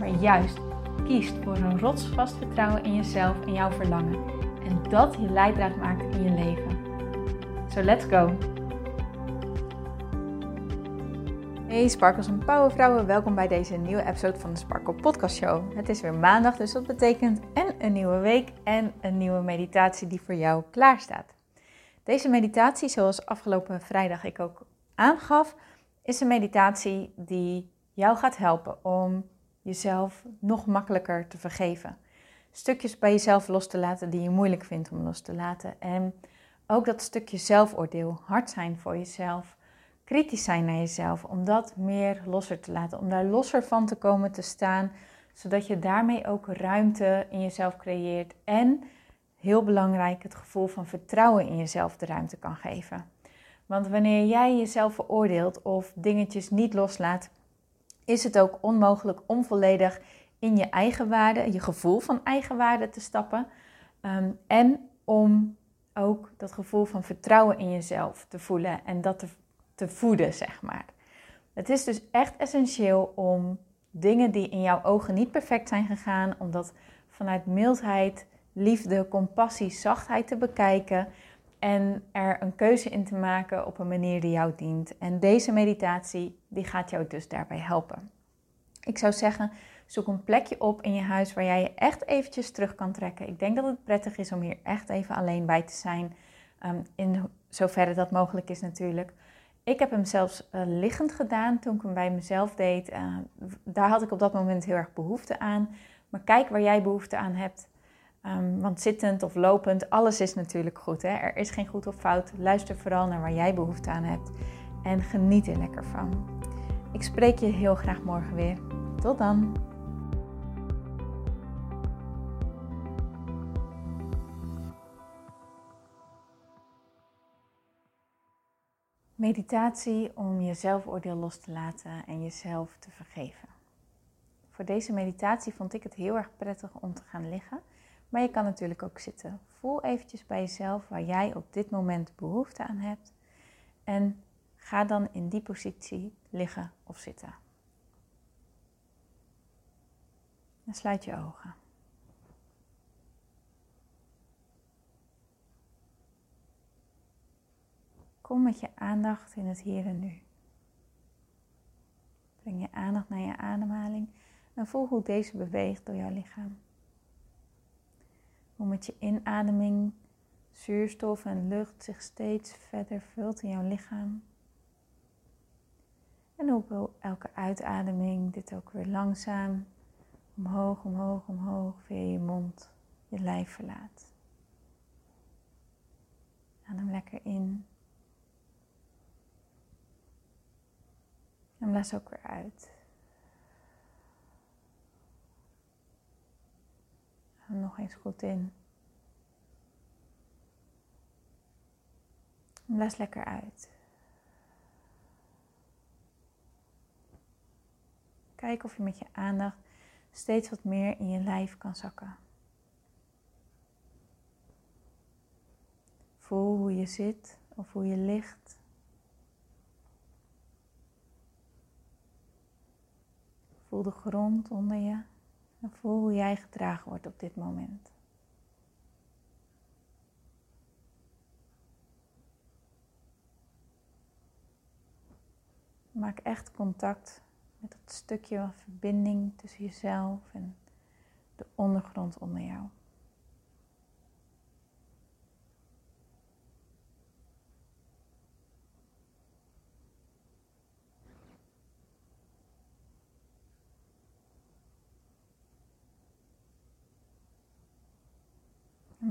maar juist kiest voor een rotsvast vertrouwen in jezelf en jouw verlangen. En dat je leidraad maakt in je leven. So let's go! Hey Sparkles en Powervrouwen, welkom bij deze nieuwe episode van de Sparkle Podcast Show. Het is weer maandag, dus dat betekent en een nieuwe week en een nieuwe meditatie die voor jou klaar staat. Deze meditatie, zoals afgelopen vrijdag ik ook aangaf, is een meditatie die jou gaat helpen om jezelf nog makkelijker te vergeven. Stukjes bij jezelf los te laten die je moeilijk vindt om los te laten. En ook dat stukje zelfoordeel, hard zijn voor jezelf, kritisch zijn naar jezelf, om dat meer losser te laten, om daar losser van te komen te staan, zodat je daarmee ook ruimte in jezelf creëert en heel belangrijk het gevoel van vertrouwen in jezelf de ruimte kan geven. Want wanneer jij jezelf veroordeelt of dingetjes niet loslaat, is het ook onmogelijk om volledig in je eigen waarde, je gevoel van eigenwaarde te stappen. Ehm, en om ook dat gevoel van vertrouwen in jezelf te voelen en dat te, te voeden, zeg maar. Het is dus echt essentieel om dingen die in jouw ogen niet perfect zijn gegaan, om dat vanuit mildheid, liefde, compassie, zachtheid te bekijken en er een keuze in te maken op een manier die jou dient. En deze meditatie die gaat jou dus daarbij helpen. Ik zou zeggen, zoek een plekje op in je huis waar jij je echt eventjes terug kan trekken. Ik denk dat het prettig is om hier echt even alleen bij te zijn, um, in zoverre dat mogelijk is natuurlijk. Ik heb hem zelfs uh, liggend gedaan toen ik hem bij mezelf deed. Uh, daar had ik op dat moment heel erg behoefte aan. Maar kijk waar jij behoefte aan hebt. Um, want zittend of lopend, alles is natuurlijk goed. Hè? Er is geen goed of fout. Luister vooral naar waar jij behoefte aan hebt. En geniet er lekker van. Ik spreek je heel graag morgen weer. Tot dan! Meditatie om je zelfoordeel los te laten en jezelf te vergeven. Voor deze meditatie vond ik het heel erg prettig om te gaan liggen. Maar je kan natuurlijk ook zitten. Voel eventjes bij jezelf waar jij op dit moment behoefte aan hebt. En ga dan in die positie liggen of zitten. En sluit je ogen. Kom met je aandacht in het hier en nu. Breng je aandacht naar je ademhaling en voel hoe deze beweegt door jouw lichaam hoe met je inademing zuurstof en lucht zich steeds verder vult in jouw lichaam. En hoe elke uitademing dit ook weer langzaam omhoog, omhoog, omhoog via je mond je lijf verlaat. Adem lekker in. En blaas ook weer uit. Nog eens goed in. Blaas lekker uit. Kijk of je met je aandacht steeds wat meer in je lijf kan zakken. Voel hoe je zit of hoe je ligt. Voel de grond onder je. Voel hoe jij gedragen wordt op dit moment. Maak echt contact met dat stukje verbinding tussen jezelf en de ondergrond onder jou.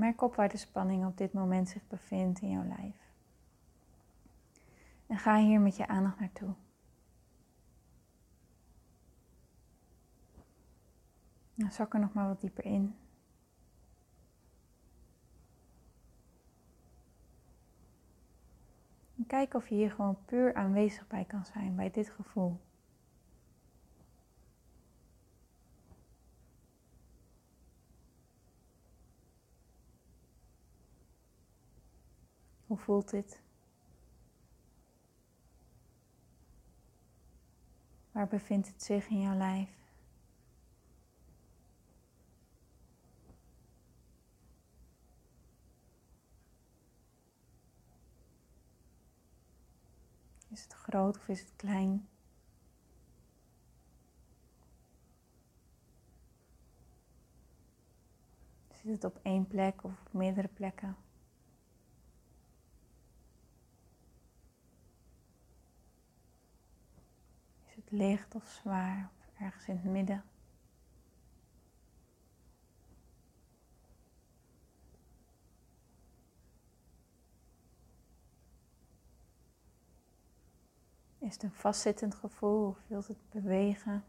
Merk op waar de spanning op dit moment zich bevindt in jouw lijf. En ga hier met je aandacht naartoe. Nou, zak er nog maar wat dieper in. En kijk of je hier gewoon puur aanwezig bij kan zijn, bij dit gevoel. Hoe voelt dit? Waar bevindt het zich in jouw lijf? Is het groot of is het klein? Zit het op één plek of op meerdere plekken? Licht of zwaar of ergens in het midden? Is het een vastzittend gevoel of wilt het bewegen?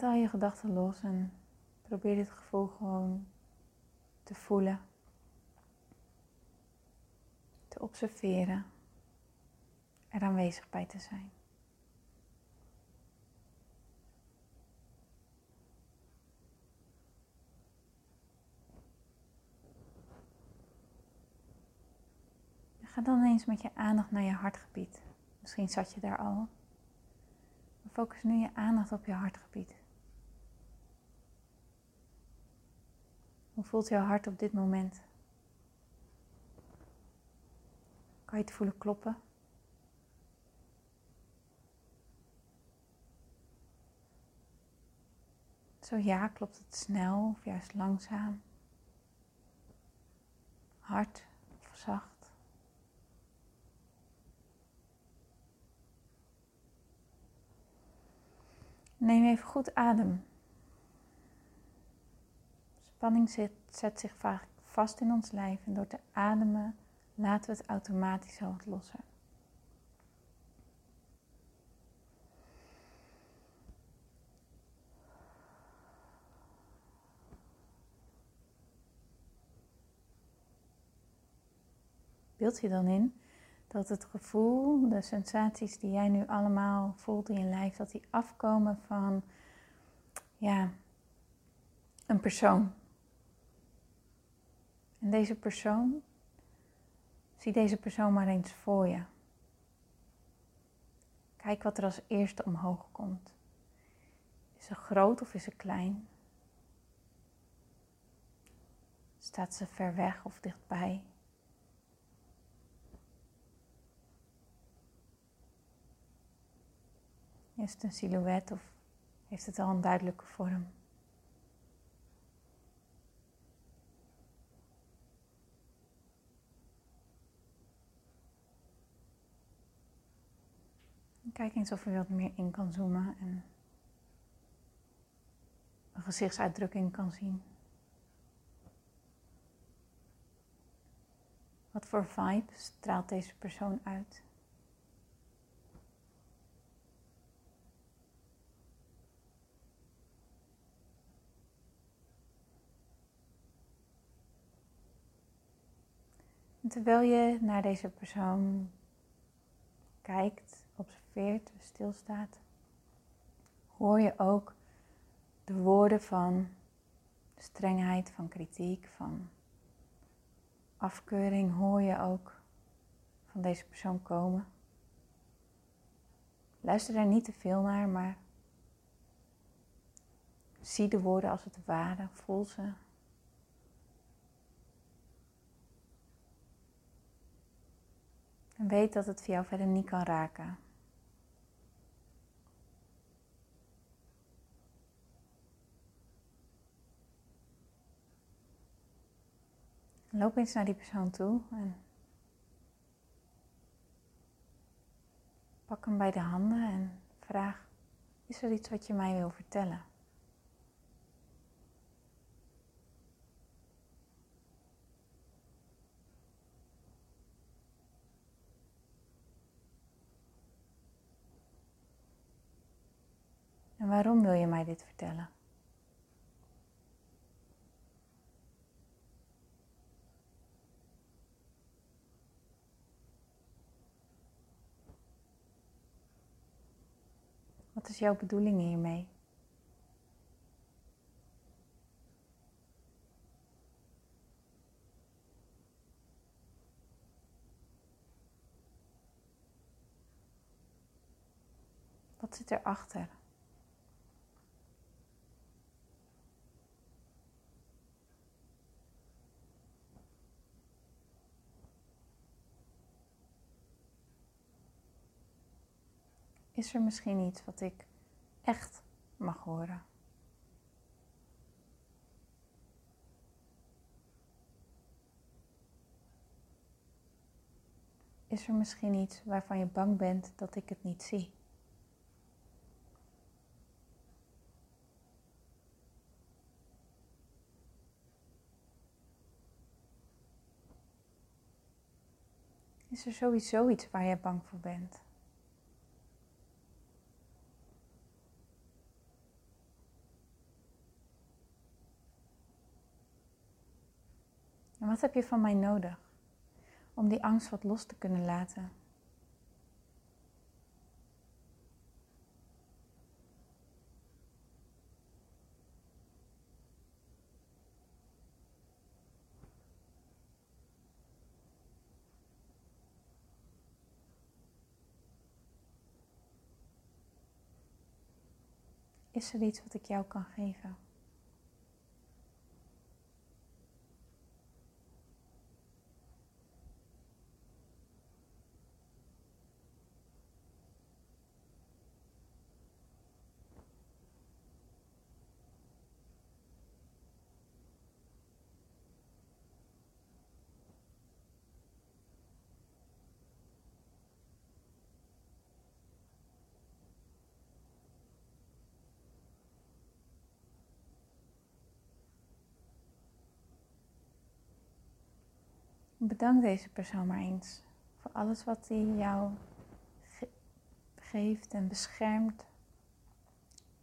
Laat al je gedachten los en probeer dit gevoel gewoon te voelen te observeren, er aanwezig bij te zijn. Ga dan eens met je aandacht naar je hartgebied. Misschien zat je daar al. Focus nu je aandacht op je hartgebied. Hoe voelt jouw hart op dit moment? Kan je het voelen kloppen? Zo ja, klopt het snel of juist langzaam? Hard of zacht? Neem even goed adem. Spanning zet, zet zich vaak vast in ons lijf en door te ademen laten we het automatisch al wat losser. Beeld je dan in dat het gevoel, de sensaties die jij nu allemaal voelt in je lijf, dat die afkomen van ja, een persoon. En deze persoon Zie deze persoon maar eens voor je. Kijk wat er als eerste omhoog komt. Is ze groot of is ze klein? Staat ze ver weg of dichtbij? Is het een silhouet of heeft het al een duidelijke vorm? Kijk eens of je wat meer in kan zoomen en een gezichtsuitdrukking kan zien. Wat voor vibe straalt deze persoon uit? En terwijl je naar deze persoon kijkt, observeert, stilstaat, hoor je ook de woorden van strengheid, van kritiek, van afkeuring, hoor je ook van deze persoon komen. Luister daar niet te veel naar, maar zie de woorden als het ware, voel ze. En weet dat het voor jou verder niet kan raken. Loop eens naar die persoon toe en pak hem bij de handen en vraag: is er iets wat je mij wil vertellen? En waarom wil je mij dit vertellen? Wat is jouw bedoeling hiermee? Wat zit erachter? Is er misschien iets wat ik echt mag horen? Is er misschien iets waarvan je bang bent dat ik het niet zie? Is er sowieso iets waar je bang voor bent? Wat heb je van mij nodig om die angst wat los te kunnen laten? Is er iets wat ik jou kan geven? Bedank deze persoon maar eens voor alles wat hij jou geeft en beschermt.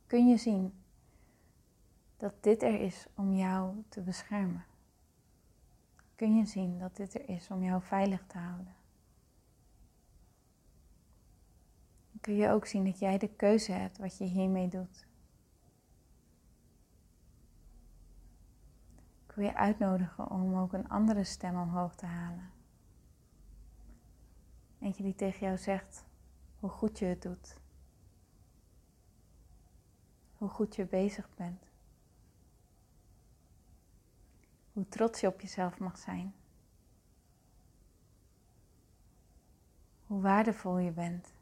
Kun je zien dat dit er is om jou te beschermen? Kun je zien dat dit er is om jou veilig te houden? Kun je ook zien dat jij de keuze hebt wat je hiermee doet? Wil je uitnodigen om ook een andere stem omhoog te halen. Eentje die tegen jou zegt hoe goed je het doet. Hoe goed je bezig bent. Hoe trots je op jezelf mag zijn. Hoe waardevol je bent.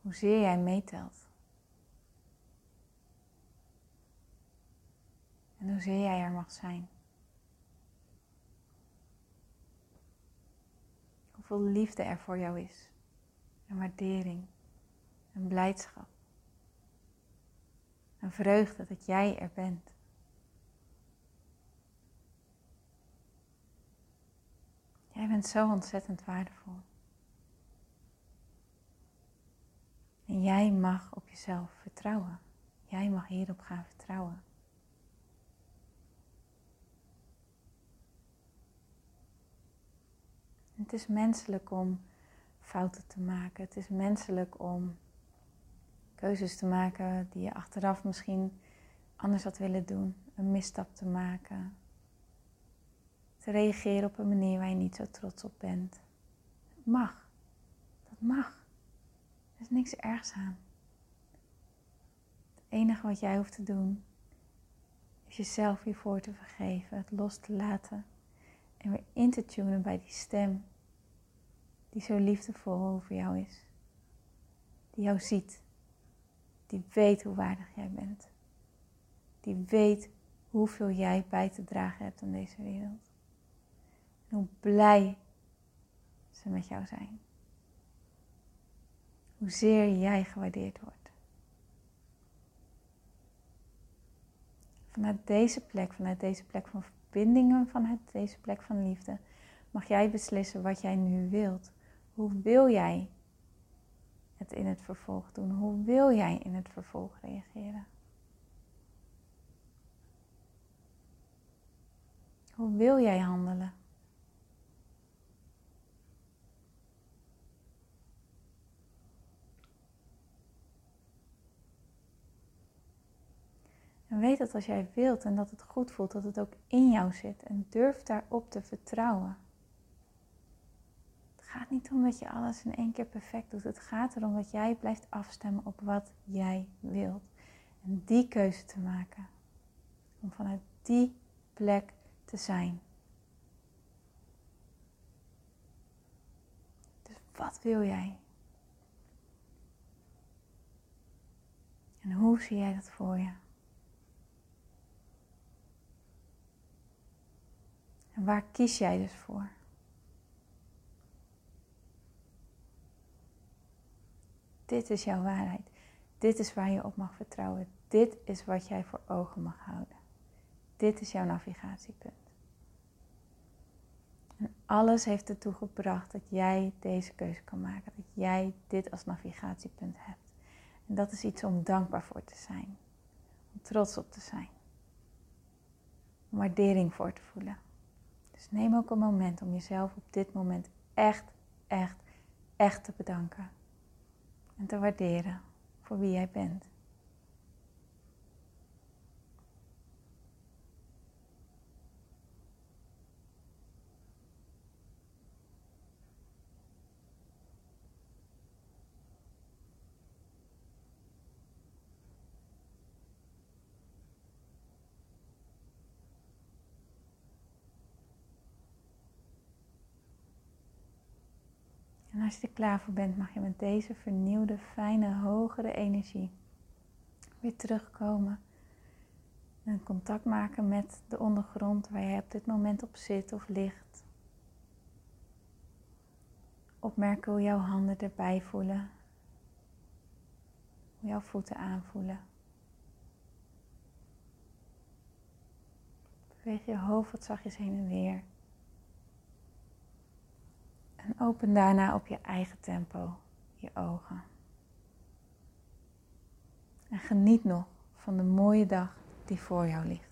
Hoezeer jij meetelt. En hoezeer jij er mag zijn. Hoeveel liefde er voor jou is. En waardering. En blijdschap. En vreugde dat jij er bent. Jij bent zo ontzettend waardevol. En jij mag op jezelf vertrouwen. Jij mag hierop gaan vertrouwen. Het is menselijk om fouten te maken. Het is menselijk om keuzes te maken die je achteraf misschien anders had willen doen. Een misstap te maken. Te reageren op een manier waar je niet zo trots op bent. Het mag. Dat mag. Er is niks ergs aan. Het enige wat jij hoeft te doen is jezelf hiervoor te vergeven, het los te laten en weer in te tunen bij die stem die zo liefdevol over jou is. Die jou ziet. Die weet hoe waardig jij bent. Die weet hoeveel jij bij te dragen hebt aan deze wereld. En hoe blij ze met jou zijn. Hoezeer jij gewaardeerd wordt. Vanuit deze plek, vanuit deze plek van verbindingen, vanuit deze plek van liefde, mag jij beslissen wat jij nu wilt. Hoe wil jij het in het vervolg doen? Hoe wil jij in het vervolg reageren? Hoe wil jij handelen? En weet dat als jij wilt en dat het goed voelt, dat het ook in jou zit. En durf daarop te vertrouwen. Gaat niet om dat je alles in één keer perfect doet. Het gaat erom dat jij blijft afstemmen op wat jij wilt. En die keuze te maken. Om vanuit die plek te zijn. Dus wat wil jij? En hoe zie jij dat voor je? En waar kies jij dus voor? Dit is jouw waarheid. Dit is waar je op mag vertrouwen. Dit is wat jij voor ogen mag houden. Dit is jouw navigatiepunt. En alles heeft ertoe gebracht dat jij deze keuze kan maken. Dat jij dit als navigatiepunt hebt. En dat is iets om dankbaar voor te zijn. Om trots op te zijn. Om waardering voor te voelen. Dus neem ook een moment om jezelf op dit moment echt, echt, echt te bedanken. En te waarderen voor wie jij bent. Als je er klaar voor bent, mag je met deze vernieuwde, fijne, hogere energie weer terugkomen. En contact maken met de ondergrond waar jij op dit moment op zit of ligt. Opmerken hoe jouw handen erbij voelen. Hoe jouw voeten aanvoelen. Beweeg je hoofd wat zachtjes heen en weer. En open daarna op je eigen tempo je ogen. En geniet nog van de mooie dag die voor jou ligt.